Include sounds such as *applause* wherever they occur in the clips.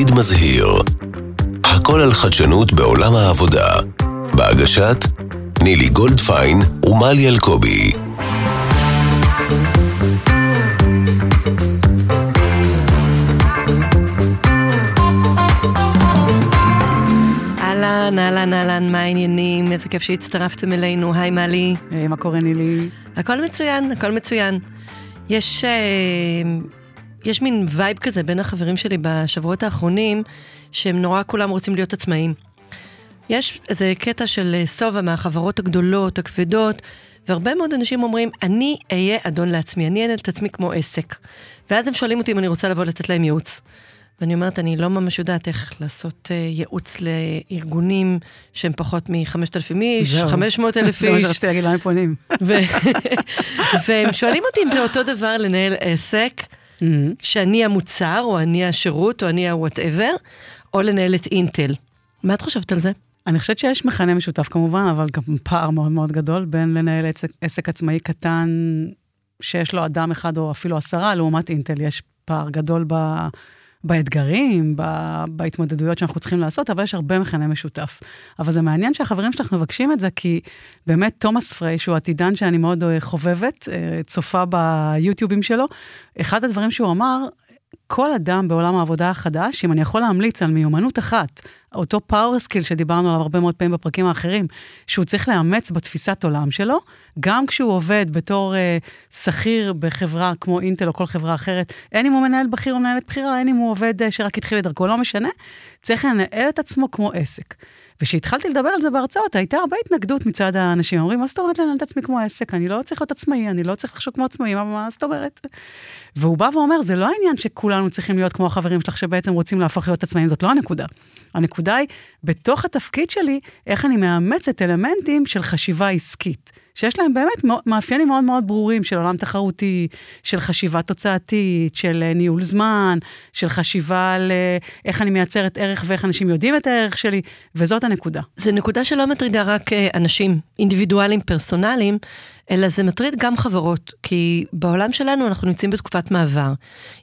עתיד מזהיר. הכל על חדשנות בעולם העבודה. בהגשת נילי גולדפיין ומלי אלקובי. אהלן, אהלן, אהלן, מה העניינים? איזה כיף שהצטרפתם אלינו. היי, מלי. היי, מה קורה, נילי? הכל מצוין, הכל מצוין. יש, אה, יש מין vibe כזה בין החברים שלי בשבועות האחרונים, שהם נורא כולם רוצים להיות עצמאים. יש איזה קטע של אה, סובה מהחברות הגדולות, הכבדות, והרבה מאוד אנשים אומרים, אני אהיה אדון לעצמי, אני אנהל את עצמי כמו עסק. ואז הם שואלים אותי אם אני רוצה לבוא לתת להם ייעוץ. ואני אומרת, אני לא ממש יודעת איך לעשות אה, ייעוץ לארגונים שהם פחות מ-5,000 איש, 500,000 איש. *laughs* זה מה שרציתי להגיד, לאן פונים? *laughs* והם שואלים אותי אם זה אותו דבר לנהל עסק, mm-hmm. שאני המוצר, או אני השירות, או אני ה-whatever, או לנהל את אינטל. מה את חושבת על זה? אני חושבת שיש מכנה משותף כמובן, אבל גם פער מאוד מאוד גדול בין לנהל עסק, עסק עצמאי קטן, שיש לו אדם אחד או אפילו עשרה, לעומת אינטל. יש פער גדול ב... באתגרים, בהתמודדויות שאנחנו צריכים לעשות, אבל יש הרבה מכנה משותף. אבל זה מעניין שהחברים שלך מבקשים את זה, כי באמת תומאס פריי, שהוא עתידן שאני מאוד אה, חובבת, אה, צופה ביוטיובים שלו, אחד הדברים שהוא אמר, כל אדם בעולם העבודה החדש, אם אני יכול להמליץ על מיומנות אחת, אותו power skill שדיברנו עליו הרבה מאוד פעמים בפרקים האחרונים, שהוא צריך לאמץ בתפיסת עולם שלו, גם כשהוא עובד בתור אה, שכיר בחברה כמו אינטל או כל חברה אחרת, הן אם הוא מנהל בכיר או מנהלת בכירה, הן אם הוא עובד אה, שרק התחיל את דרכו, לא משנה, צריך לנהל את עצמו כמו עסק. וכשהתחלתי לדבר על זה בהרצאות, הייתה הרבה התנגדות מצד האנשים. אומרים, מה זאת אומרת לנהל את עצמי כמו עסק? אני לא צריך להיות עצמאי, אני לא צריך לחשוב כמו עצמאי, מה, מה זאת אומרת? והוא בא ואומר, זה לא העניין שכולנו צריכים להיות כמו החברים שלך שבעצם רוצים להפוך להיות עצמאים, זאת לא הנקודה. הנקודה היא, בתוך התפקיד שלי, איך אני מאמצת אלמנטים של חשיבה עסקית. שיש להם באמת מאפיינים מאוד מאוד ברורים של עולם תחרותי, של חשיבה תוצאתית, של אה, ניהול זמן, של חשיבה על אה, איך אני מייצרת ערך ואיך אנשים יודעים את הערך שלי, וזאת הנקודה. זו נקודה שלא מטרידה רק אה, אנשים אינדיבידואלים, פרסונליים, אלא זה מטריד גם חברות, כי בעולם שלנו אנחנו נמצאים בתקופת מעבר.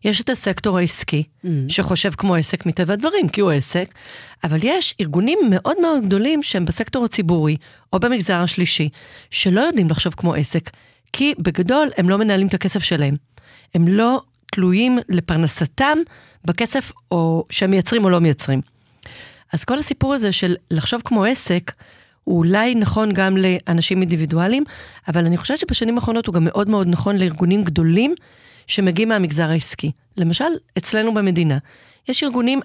יש את הסקטור העסקי, mm. שחושב כמו עסק מטבע הדברים, כי הוא עסק, אבל יש ארגונים מאוד מאוד גדולים שהם בסקטור הציבורי, או במגזר השלישי, שלא יודעים לחשוב כמו עסק, כי בגדול הם לא מנהלים את הכסף שלהם. הם לא תלויים לפרנסתם בכסף או שהם מייצרים או לא מייצרים. אז כל הסיפור הזה של לחשוב כמו עסק, הוא אולי נכון גם לאנשים אינדיבידואלים, אבל אני חושבת שבשנים האחרונות הוא גם מאוד מאוד נכון לארגונים גדולים שמגיעים מהמגזר העסקי. למשל, אצלנו במדינה, יש ארגונים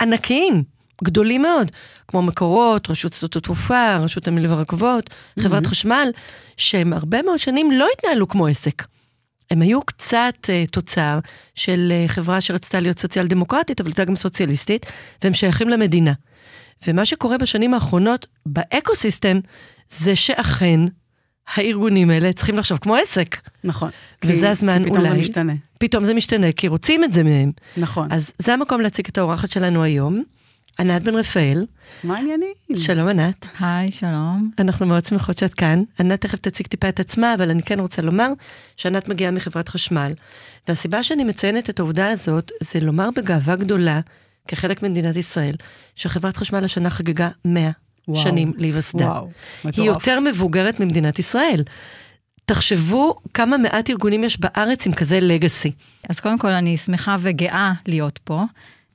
ענקיים, גדולים מאוד, כמו מקורות, רשות שדות התעופה, רשות המילים והרכבות, mm-hmm. חברת חשמל, שהם הרבה מאוד שנים לא התנהלו כמו עסק. הם היו קצת uh, תוצר של uh, חברה שרצתה להיות סוציאל דמוקרטית, אבל הייתה גם סוציאליסטית, והם שייכים למדינה. ומה שקורה בשנים האחרונות באקו-סיסטם, זה שאכן הארגונים האלה צריכים לחשוב כמו עסק. נכון. וזה כי, הזמן כי פתאום אולי... פתאום זה משתנה. פתאום זה משתנה, כי רוצים את זה מהם. נכון. אז זה המקום להציג את האורחת שלנו היום. ענת בן רפאל. מה העניינים? שלום ענת. היי, שלום. אנחנו מאוד שמחות שאת כאן. ענת תכף תציג טיפה את עצמה, אבל אני כן רוצה לומר שענת מגיעה מחברת חשמל. והסיבה שאני מציינת את העובדה הזאת, זה לומר בגאווה גדולה כחלק ממדינת ישראל, שחברת חשמל השנה חגגה 100 וואו, שנים להיווסדה. וואו, מטורף. היא יותר מבוגרת ממדינת ישראל. תחשבו כמה מעט ארגונים יש בארץ עם כזה לגאסי. אז קודם כל, אני שמחה וגאה להיות פה.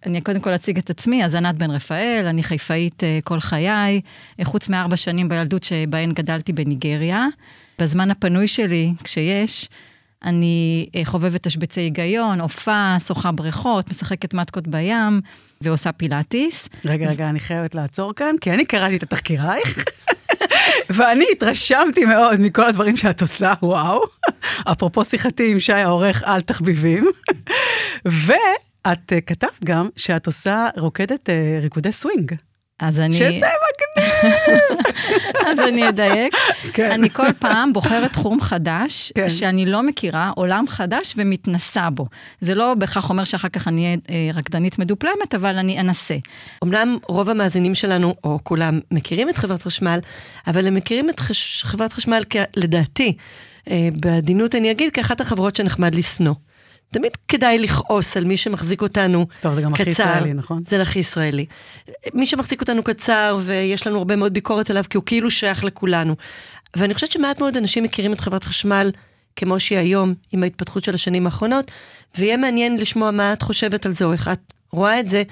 אני קודם כל אציג את עצמי, אז ענת בן רפאל, אני חיפאית uh, כל חיי, חוץ מארבע שנים בילדות שבהן גדלתי בניגריה. בזמן הפנוי שלי, כשיש, אני אה, חובבת תשבצי היגיון, אופה, שוחה בריכות, משחקת מטקות בים ועושה פילאטיס. רגע, רגע, אני חייבת לעצור כאן, כי אני קראתי את התחקירייך, *laughs* ואני התרשמתי מאוד מכל הדברים שאת עושה, וואו. אפרופו שיחתי עם שי העורך על תחביבים. *laughs* ואת אה, כתבת גם שאת עושה, רוקדת אה, ריקודי סווינג. אז אני... שזה מגניב. אז אני אדייק. כן. אני כל פעם בוחרת תחום חדש, כן. שאני לא מכירה, עולם חדש ומתנסה בו. זה לא בהכרח אומר שאחר כך אני אהיה אה, רקדנית מדופלמת, אבל אני אנסה. אמנם רוב המאזינים שלנו, או כולם, מכירים את חברת חשמל, אבל הם מכירים את חש... חברת חשמל, כ... לדעתי, אה, בעדינות אני אגיד, כאחת החברות שנחמד לשנוא. תמיד כדאי לכעוס על מי שמחזיק אותנו טוב, זה גם הכי קצר. ישראלי, נכון? זה הכי ישראלי. מי שמחזיק אותנו קצר, ויש לנו הרבה מאוד ביקורת עליו, כי הוא כאילו שייך לכולנו. ואני חושבת שמעט מאוד אנשים מכירים את חברת חשמל כמו שהיא היום, עם ההתפתחות של השנים האחרונות, ויהיה מעניין לשמוע מה את חושבת על זה, או איך את רואה את זה,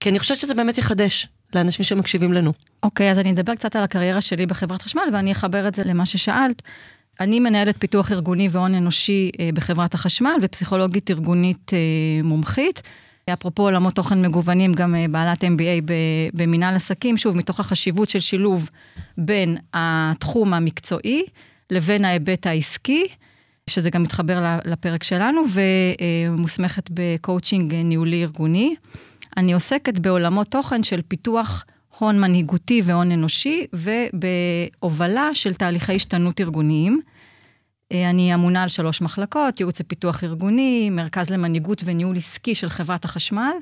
כי אני חושבת שזה באמת יחדש לאנשים שמקשיבים לנו. אוקיי, אז אני אדבר קצת על הקריירה שלי בחברת חשמל, ואני אחבר את זה למה ששאלת. אני מנהלת פיתוח ארגוני והון אנושי אה, בחברת החשמל, ופסיכולוגית ארגונית אה, מומחית. אפרופו עולמות תוכן מגוונים, גם אה, בעלת MBA במנהל עסקים, שוב, מתוך החשיבות של שילוב בין התחום המקצועי לבין ההיבט העסקי, שזה גם מתחבר לפרק שלנו, ומוסמכת בקואוצ'ינג ניהולי ארגוני. אני עוסקת בעולמות תוכן של פיתוח הון מנהיגותי והון אנושי, ובהובלה של תהליכי השתנות ארגוניים. אה, אני אמונה על שלוש מחלקות, ייעוץ ופיתוח ארגוני, מרכז למנהיגות וניהול עסקי של חברת החשמל,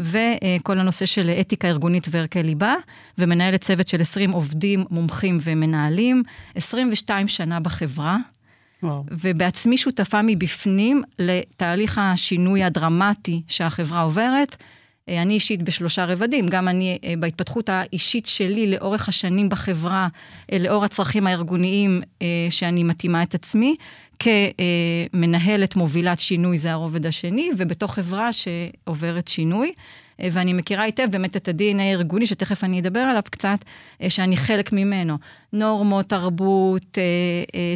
וכל הנושא של אתיקה ארגונית וערכי ליבה, ומנהלת צוות של 20 עובדים, מומחים ומנהלים, 22 שנה בחברה, וואו. ובעצמי שותפה מבפנים לתהליך השינוי הדרמטי שהחברה עוברת. אה, אני אישית בשלושה רבדים, גם אני אה, בהתפתחות האישית שלי לאורך השנים בחברה, אה, לאור הצרכים הארגוניים שאני מתאימה את עצמי, כמנהלת מובילת שינוי, זה הרובד השני, ובתוך חברה שעוברת שינוי. ואני מכירה היטב באמת את ה-DNA הארגוני, שתכף אני אדבר עליו קצת, שאני חלק ממנו. נורמות, תרבות,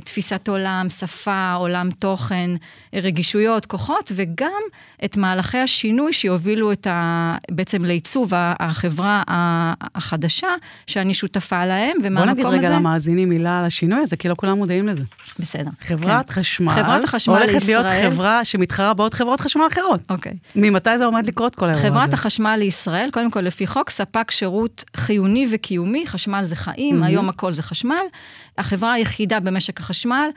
תפיסת עולם, שפה, עולם תוכן, רגישויות, כוחות, וגם את מהלכי השינוי שיובילו את ה... בעצם לעיצוב החברה החדשה, שאני שותפה להם, ומהמקום הזה... בוא נגיד רגע למאזינים מילה על השינוי הזה, כי לא כולם מודעים לזה. בסדר. חברת כן. חשמל, חברת החשמל הולכת לישראל... להיות חברה שמתחרה בעוד חברות חשמל אחרות. אוקיי. ממתי זה עומד לקרות כל האירוע הזה? חברת החשמל לישראל, קודם כל לפי חוק, ספק שירות חיוני וקיומי, חשמל זה חיים, mm-hmm. היום הכל זה חשמל. החברה היחידה במשק החשמל,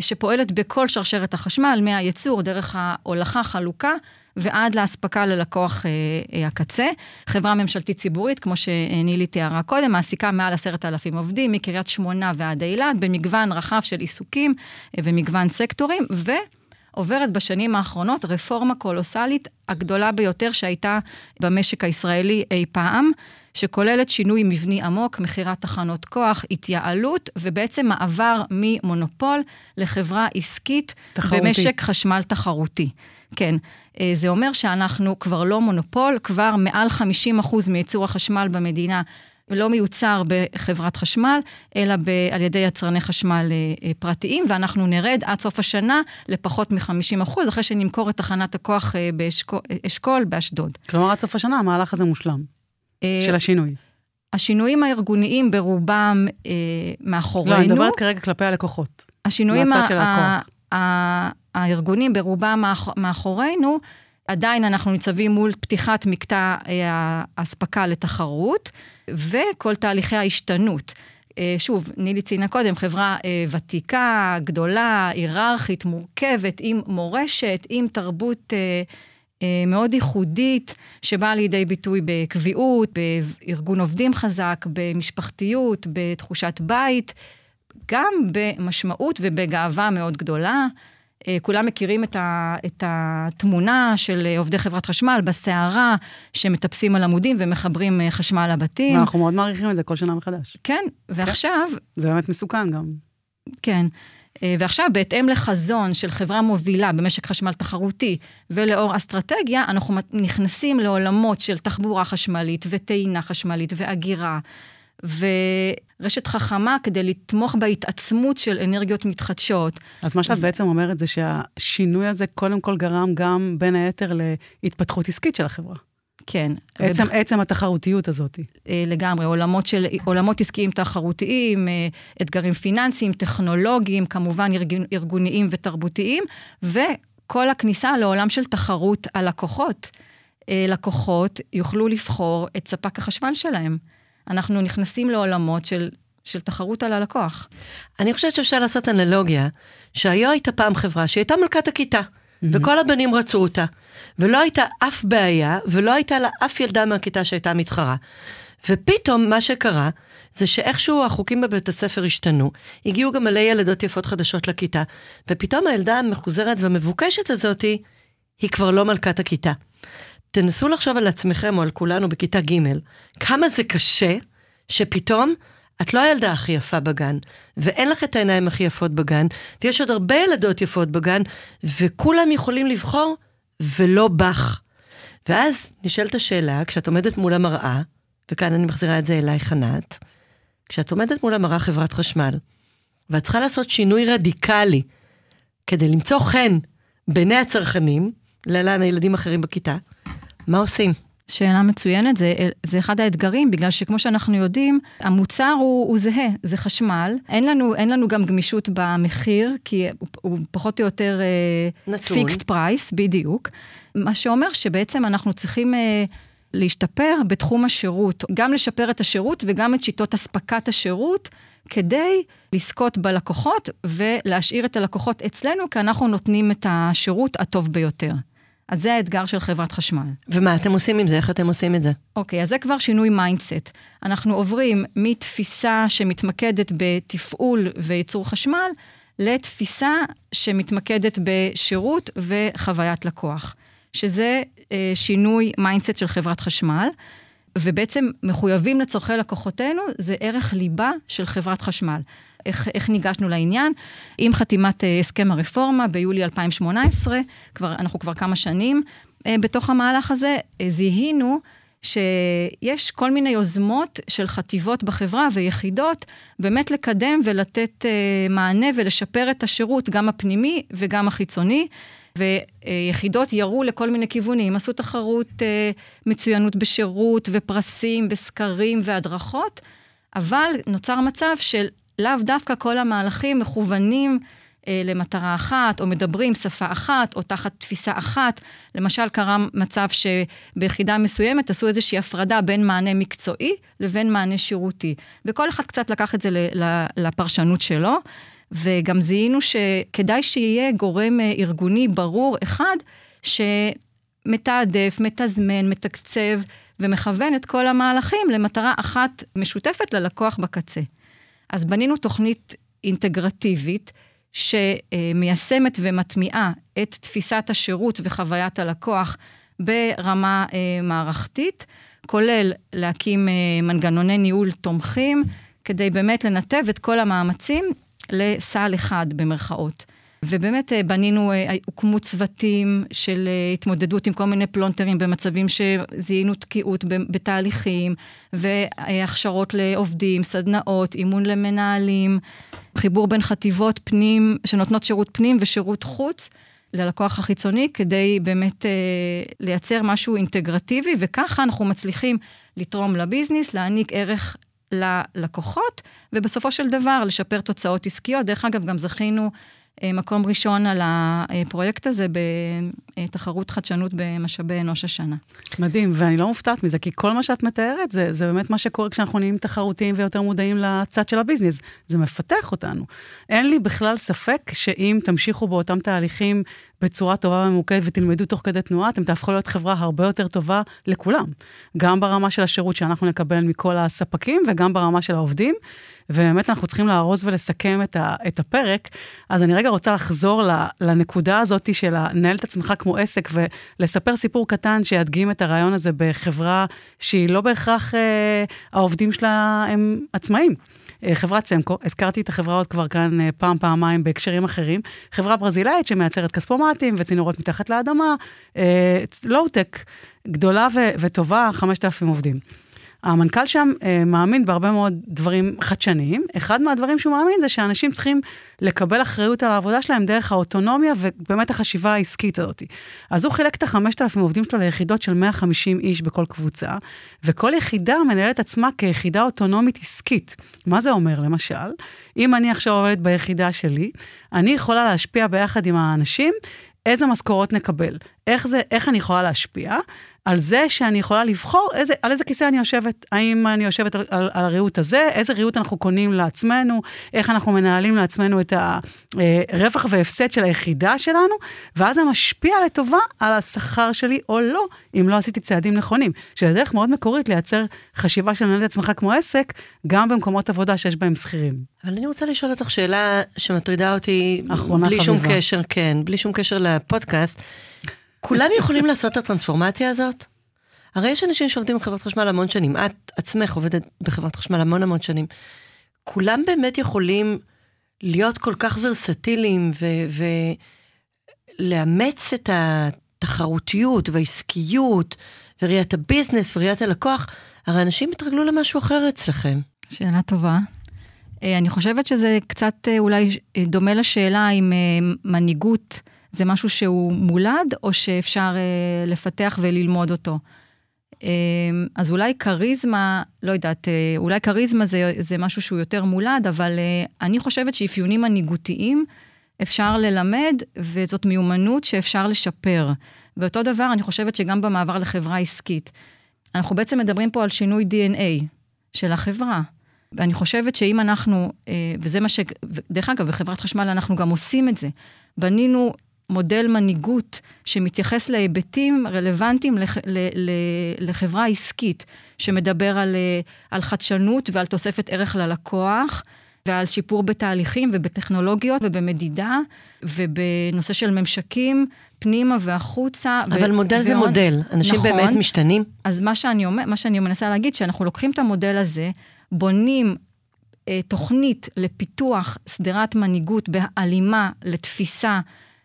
שפועלת בכל שרשרת החשמל, מהייצור, דרך ההולכה, חלוקה, ועד לאספקה ללקוח אה, הקצה. חברה ממשלתית ציבורית, כמו שנילי תיארה קודם, מעסיקה מעל עשרת אלפים עובדים, מקריית שמונה ועד אילת, במגוון רחב של עיסוקים אה, ומגוון סקטורים, ו... עוברת בשנים האחרונות רפורמה קולוסלית, הגדולה ביותר שהייתה במשק הישראלי אי פעם, שכוללת שינוי מבני עמוק, מכירת תחנות כוח, התייעלות, ובעצם מעבר ממונופול לחברה עסקית תחרותי. במשק חשמל תחרותי. כן, זה אומר שאנחנו כבר לא מונופול, כבר מעל 50% מייצור החשמל במדינה לא מיוצר בחברת חשמל, אלא ב, על ידי יצרני חשמל אה, פרטיים, ואנחנו נרד עד סוף השנה לפחות מ-50 אחוז, אחרי שנמכור את תחנת הכוח אה, באשכול באשדוד. כלומר, עד סוף השנה המהלך הזה מושלם, אה, של השינוי. השינויים הארגוניים ברובם אה, מאחורינו. לא, אני מדברת כרגע כלפי הלקוחות. השינויים הארגונים ברובם מאחורינו, עדיין אנחנו ניצבים מול פתיחת מקטע האספקה לתחרות, וכל תהליכי ההשתנות. שוב, נילי ציינה קודם, חברה ותיקה, גדולה, היררכית, מורכבת, עם מורשת, עם תרבות מאוד ייחודית, שבאה לידי ביטוי בקביעות, בארגון עובדים חזק, במשפחתיות, בתחושת בית, גם במשמעות ובגאווה מאוד גדולה. כולם מכירים את, ה, את התמונה של עובדי חברת חשמל בסערה, שמטפסים על עמודים ומחברים חשמל לבתים. ואנחנו מאוד מעריכים את זה כל שנה מחדש. כן, ועכשיו... כן. זה באמת מסוכן גם. כן. ועכשיו, בהתאם לחזון של חברה מובילה במשק חשמל תחרותי ולאור אסטרטגיה, אנחנו נכנסים לעולמות של תחבורה חשמלית וטעינה חשמלית ואגירה. ורשת חכמה כדי לתמוך בהתעצמות של אנרגיות מתחדשות. אז מה שאת ו... בעצם אומרת זה שהשינוי הזה קודם כל גרם גם בין היתר להתפתחות עסקית של החברה. כן. עצם, וב... עצם התחרותיות הזאת. לגמרי, עולמות, של, עולמות עסקיים תחרותיים, אתגרים פיננסיים, טכנולוגיים, כמובן ארגון, ארגוניים ותרבותיים, וכל הכניסה לעולם של תחרות הלקוחות. לקוחות יוכלו לבחור את ספק החשמל שלהם. אנחנו נכנסים לעולמות של, של תחרות על הלקוח. אני חושבת שאפשר לעשות אנלוגיה, שהיו הייתה פעם חברה שהייתה מלכת הכיתה, mm-hmm. וכל הבנים רצו אותה, ולא הייתה אף בעיה, ולא הייתה לה אף ילדה מהכיתה שהייתה מתחרה. ופתאום מה שקרה, זה שאיכשהו החוקים בבית הספר השתנו, הגיעו גם מלא ילדות יפות חדשות לכיתה, ופתאום הילדה המחוזרת והמבוקשת הזאתי, היא כבר לא מלכת הכיתה. תנסו לחשוב על עצמכם או על כולנו בכיתה ג', כמה זה קשה שפתאום את לא הילדה הכי יפה בגן, ואין לך את העיניים הכי יפות בגן, ויש עוד הרבה ילדות יפות בגן, וכולם יכולים לבחור, ולא בך. ואז נשאלת השאלה, כשאת עומדת מול המראה, וכאן אני מחזירה את זה אלייך ענת, כשאת עומדת מול המראה חברת חשמל, ואת צריכה לעשות שינוי רדיקלי כדי למצוא חן בעיני הצרכנים, להלן הילדים אחרים בכיתה, מה עושים? שאלה מצוינת, זה, זה אחד האתגרים, בגלל שכמו שאנחנו יודעים, המוצר הוא, הוא זהה, זה חשמל. אין לנו, אין לנו גם גמישות במחיר, כי הוא, הוא פחות או יותר fixed אה, price, בדיוק. מה שאומר שבעצם אנחנו צריכים אה, להשתפר בתחום השירות, גם לשפר את השירות וגם את שיטות אספקת השירות, כדי לזכות בלקוחות ולהשאיר את הלקוחות אצלנו, כי אנחנו נותנים את השירות הטוב ביותר. אז זה האתגר של חברת חשמל. ומה אתם עושים עם זה? איך אתם עושים את זה? אוקיי, אז זה כבר שינוי mindset. אנחנו עוברים מתפיסה שמתמקדת בתפעול וייצור חשמל, לתפיסה שמתמקדת בשירות וחוויית לקוח, שזה אה, שינוי mindset של חברת חשמל. ובעצם מחויבים לצורכי לקוחותינו, זה ערך ליבה של חברת חשמל. איך, איך ניגשנו לעניין. עם חתימת אה, הסכם הרפורמה ביולי 2018, כבר, אנחנו כבר כמה שנים אה, בתוך המהלך הזה, אה, זיהינו שיש כל מיני יוזמות של חטיבות בחברה ויחידות, באמת לקדם ולתת מענה ולשפר את השירות, גם הפנימי וגם החיצוני. ויחידות ירו לכל מיני כיוונים, עשו תחרות מצוינות בשירות ופרסים וסקרים והדרכות, אבל נוצר מצב של לאו דווקא כל המהלכים מכוונים אה, למטרה אחת, או מדברים שפה אחת, או תחת תפיסה אחת. למשל, קרה מצב שביחידה מסוימת עשו איזושהי הפרדה בין מענה מקצועי לבין מענה שירותי. וכל אחד קצת לקח את זה לפרשנות שלו, וגם זיהינו שכדאי שיהיה גורם אה, ארגוני ברור אחד, שמתעדף, מתזמן, מתקצב ומכוון את כל המהלכים למטרה אחת משותפת ללקוח בקצה. אז בנינו תוכנית אינטגרטיבית שמיישמת ומטמיעה את תפיסת השירות וחוויית הלקוח ברמה אה, מערכתית, כולל להקים אה, מנגנוני ניהול תומכים, כדי באמת לנתב את כל המאמצים לסל אחד במרכאות. ובאמת אה, בנינו, אה, הוקמו צוותים של אה, התמודדות עם כל מיני פלונטרים במצבים שזיהינו תקיעות בתהליכים, והכשרות לעובדים, סדנאות, אימון למנהלים, חיבור בין חטיבות פנים, שנותנות שירות פנים ושירות חוץ. ללקוח החיצוני, כדי באמת אה, לייצר משהו אינטגרטיבי, וככה אנחנו מצליחים לתרום לביזנס, להעניק ערך ללקוחות, ובסופו של דבר לשפר תוצאות עסקיות. דרך אגב, גם זכינו אה, מקום ראשון על הפרויקט הזה בתחרות חדשנות במשאבי אנוש השנה. מדהים, ואני לא מופתעת מזה, כי כל מה שאת מתארת זה, זה באמת מה שקורה כשאנחנו נהיים תחרותיים ויותר מודעים לצד של הביזנס. זה מפתח אותנו. אין לי בכלל ספק שאם תמשיכו באותם תהליכים בצורה טובה וממוקדת ותלמדו תוך כדי תנועה, אתם תהפכו להיות חברה הרבה יותר טובה לכולם. גם ברמה של השירות שאנחנו נקבל מכל הספקים וגם ברמה של העובדים. ובאמת אנחנו צריכים לארוז ולסכם את, ה, את הפרק. אז אני רגע רוצה לחזור לנקודה הזאת של לנהל את עצמך כמו עסק ולספר סיפור קטן שידגים את הרעיון הזה בחברה שהיא לא בהכרח אה, העובדים שלה הם עצמאים. אה, חברת סמקו, הזכרתי את החברה עוד כבר כאן אה, פעם, פעמיים בהקשרים אחרים, חברה ברזילאית שמייצרת כספומטים וצינורות מתחת לאדמה, לואו-טק, גדולה ו- וטובה, 5,000 עובדים. המנכ"ל שם אה, מאמין בהרבה מאוד דברים חדשניים. אחד מהדברים שהוא מאמין זה שאנשים צריכים לקבל אחריות על העבודה שלהם דרך האוטונומיה ובאמת החשיבה העסקית הזאת. אז הוא חילק את החמשת אלפים עובדים שלו ליחידות של 150 איש בכל קבוצה, וכל יחידה מנהלת עצמה כיחידה אוטונומית עסקית. מה זה אומר, למשל? אם אני עכשיו עובדת ביחידה שלי, אני יכולה להשפיע ביחד עם האנשים איזה משכורות נקבל, איך, זה, איך אני יכולה להשפיע, על זה שאני יכולה לבחור איזה, על איזה כיסא אני יושבת. האם אני יושבת על, על, על הריהוט הזה, איזה ריהוט אנחנו קונים לעצמנו, איך אנחנו מנהלים לעצמנו את הרווח והפסד של היחידה שלנו, ואז זה משפיע לטובה על השכר שלי או לא, אם לא עשיתי צעדים נכונים. שזה דרך מאוד מקורית לייצר חשיבה של לנהל את עצמך כמו עסק, גם במקומות עבודה שיש בהם שכירים. אבל אני רוצה לשאול אותך שאלה שמטרידה אותי, בלי חביבה. שום קשר, כן, בלי שום קשר לפודקאסט. כולם יכולים לעשות את הטרנספורמציה הזאת? הרי יש אנשים שעובדים בחברת חשמל המון שנים, את עצמך עובדת בחברת חשמל המון המון שנים. כולם באמת יכולים להיות כל כך ורסטיליים ולאמץ את התחרותיות והעסקיות וראיית הביזנס וראיית הלקוח, הרי אנשים התרגלו למשהו אחר אצלכם. שאלה טובה. אה, אני חושבת שזה קצת אה, אולי דומה לשאלה אם אה, מנהיגות זה משהו שהוא מולד, או שאפשר לפתח וללמוד אותו. אז אולי כריזמה, לא יודעת, אולי כריזמה זה, זה משהו שהוא יותר מולד, אבל אני חושבת שאפיונים מנהיגותיים אפשר ללמד, וזאת מיומנות שאפשר לשפר. ואותו דבר, אני חושבת שגם במעבר לחברה עסקית. אנחנו בעצם מדברים פה על שינוי DNA של החברה. ואני חושבת שאם אנחנו, אה, וזה מה ש... דרך אגב, בחברת חשמל אנחנו גם עושים את זה. בנינו מודל מנהיגות שמתייחס להיבטים רלוונטיים לח, ל, ל, לחברה עסקית, שמדבר על, אה, על חדשנות ועל תוספת ערך ללקוח. ועל שיפור בתהליכים ובטכנולוגיות ובמדידה ובנושא של ממשקים פנימה והחוצה. אבל ו- מודל ועוד, זה מודל, אנשים נכון, באמת משתנים. אז מה שאני, אומר, מה שאני מנסה להגיד, שאנחנו לוקחים את המודל הזה, בונים אה, תוכנית לפיתוח שדרת מנהיגות בהלימה לתפיסה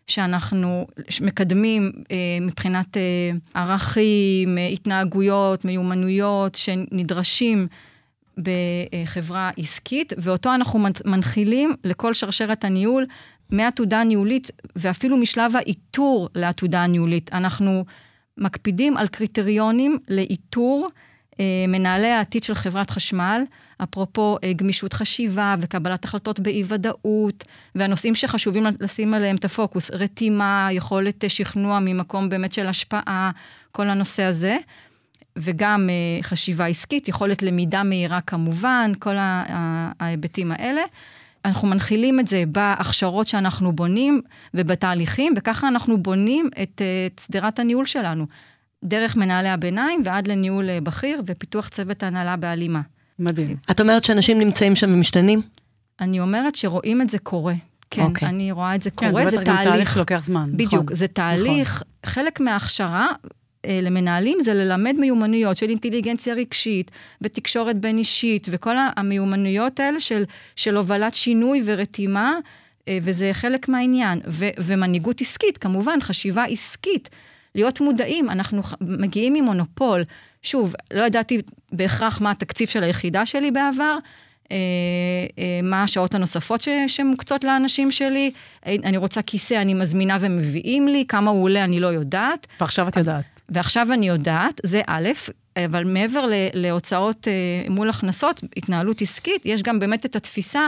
שאנחנו מקדמים אה, מבחינת אה, ערכים, אה, התנהגויות, מיומנויות שנדרשים בחברה עסקית, ואותו אנחנו מנחילים לכל שרשרת הניהול מעתודה ניהולית ואפילו משלב האיתור לעתודה הניהולית. אנחנו מקפידים על קריטריונים לאיתור מנהלי העתיד של חברת חשמל, אפרופו אה, גמישות חשיבה וקבלת החלטות באי-ודאות, והנושאים שחשובים לשים עליהם את הפוקוס, רתימה, יכולת אה, שכנוע ממקום באמת של השפעה, כל הנושא הזה. וגם חשיבה עסקית, יכולת למידה מהירה כמובן, כל ההיבטים האלה. אנחנו מנחילים את זה בהכשרות שאנחנו בונים ובתהליכים, וככה אנחנו בונים את, את שדרת הניהול שלנו. דרך מנהלי הביניים ועד לניהול אה, בכיר ופיתוח צוות הנהלה בהלימה. מדהים. את אומרת שאנשים נמצאים שם ומשתנים? אני אומרת שרואים את זה קורה. כן, okay. אוקיי. אני רואה את זה כן, קורה, זה, זה תהליך. תהליך לוקח זמן. בדיוק, נכון, זה תהליך, נכון. חלק מההכשרה אה, למנהלים זה ללמד מיומנויות של אינטליגנציה רגשית ותקשורת בין אישית, וכל המיומנויות האלה של, של הובלת שינוי ורתימה, אה, וזה חלק מהעניין. ו, ומנהיגות עסקית, כמובן, חשיבה עסקית. להיות מודעים, אנחנו מגיעים ממונופול. שוב, לא ידעתי בהכרח מה התקציב של היחידה שלי בעבר, אה, אה, מה השעות הנוספות ש, שמוקצות לאנשים שלי, אה, אני רוצה כיסא, אני מזמינה ומביאים לי, כמה הוא עולה, אני לא יודעת. ועכשיו את יודעת. ועכשיו אני יודעת, זה א', אבל מעבר להוצאות מול הכנסות, התנהלות עסקית, יש גם באמת את התפיסה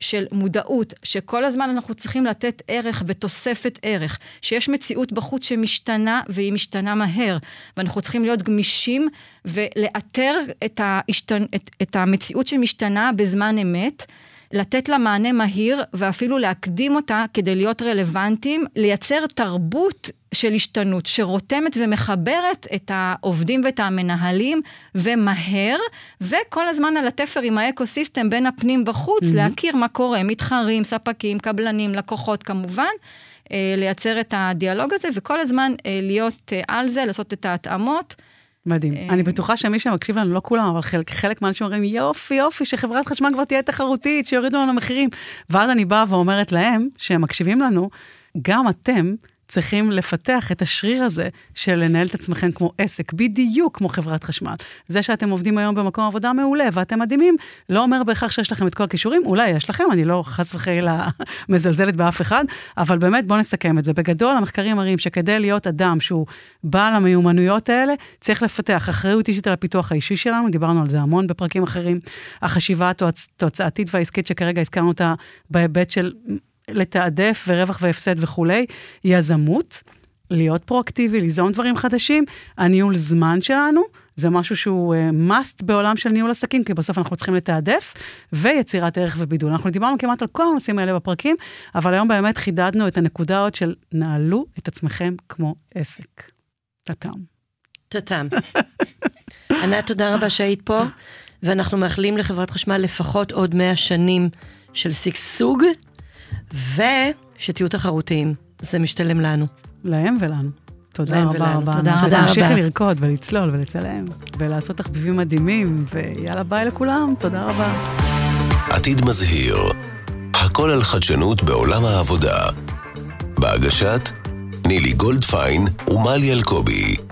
של מודעות, שכל הזמן אנחנו צריכים לתת ערך ותוספת ערך, שיש מציאות בחוץ שמשתנה והיא משתנה מהר, ואנחנו צריכים להיות גמישים ולאתר את, ההשתנ... את, את המציאות שמשתנה בזמן אמת. לתת לה מענה מהיר ואפילו להקדים אותה כדי להיות רלוונטיים, לייצר תרבות של השתנות שרותמת ומחברת את העובדים ואת המנהלים ומהר, וכל הזמן על התפר עם האקו-סיסטם בין הפנים בחוץ, mm-hmm. להכיר מה קורה, מתחרים, ספקים, קבלנים, לקוחות כמובן. אה, לייצר את הדיאלוג הזה, וכל הזמן אה, להיות אה, על זה, לעשות את ההתאמות. מדהים. אני בטוחה שמי שמקשיב לנו, לא כולם, אבל חלק, חלק מהאנשים אומרים, יופי, יופי, שחברת חשמל כבר תהיה תחרותית, שיורידו לנו מחירים. ואז אני באה ואומרת להם, שהם מקשיבים לנו, גם אתם צריכים לפתח את השריר הזה של לנהל את עצמכם כמו עסק, בדיוק כמו חברת חשמל. זה שאתם עובדים היום במקום עבודה מעולה ואתם מדהימים, לא אומר בהכרח שיש לכם את כל הכישורים, אולי יש לכם, אני לא חס וחלילה *laughs* מזלזלת באף אחד, אבל באמת בואו נסכם את זה. בגדול, המחקרים מראים שכדי להיות אדם שהוא בעל המיומנויות האלה, צריך לפתח אחריות אישית על הפיתוח האישי שלנו, דיברנו על זה המון בפרקים אחרים, החשיבה התוצאתית והעסקית שכרגע הזכרנו אותה בהיבט של לתעדף ורווח והפסד וכולי, יזמות, להיות פרואקטיבי, ליזום דברים חדשים, הניהול זמן שלנו, זה משהו שהוא uh, must בעולם של ניהול עסקים, כי בסוף אנחנו צריכים לתעדף, ויצירת ערך ובידול. אנחנו דיברנו כמעט על כל הנושאים האלה בפרקים, אבל היום באמת חידדנו את הנקודה עוד של נהלו את עצמכם כמו עסק. טאטאם. טאטאם. *laughs* ענת, תודה רבה שהיית פה, ואנחנו מאחלים לחברת חשמל לפחות עוד 100 שנים של שגשוג ושתהיו תחרותיים, זה משתלם לנו. להם ולנו. תודה להם רבה ולנו. רבה. תודה. רבה. תמשיכי לרקוד ולצלול ולצלם, ולעשות תחביבים מדהימים, ויאללה ביי לכולם, תודה רבה. עתיד מזהיר, הכל על חדשנות בעולם העבודה. בהגשת נילי גולדפיין ומלי אלקובי.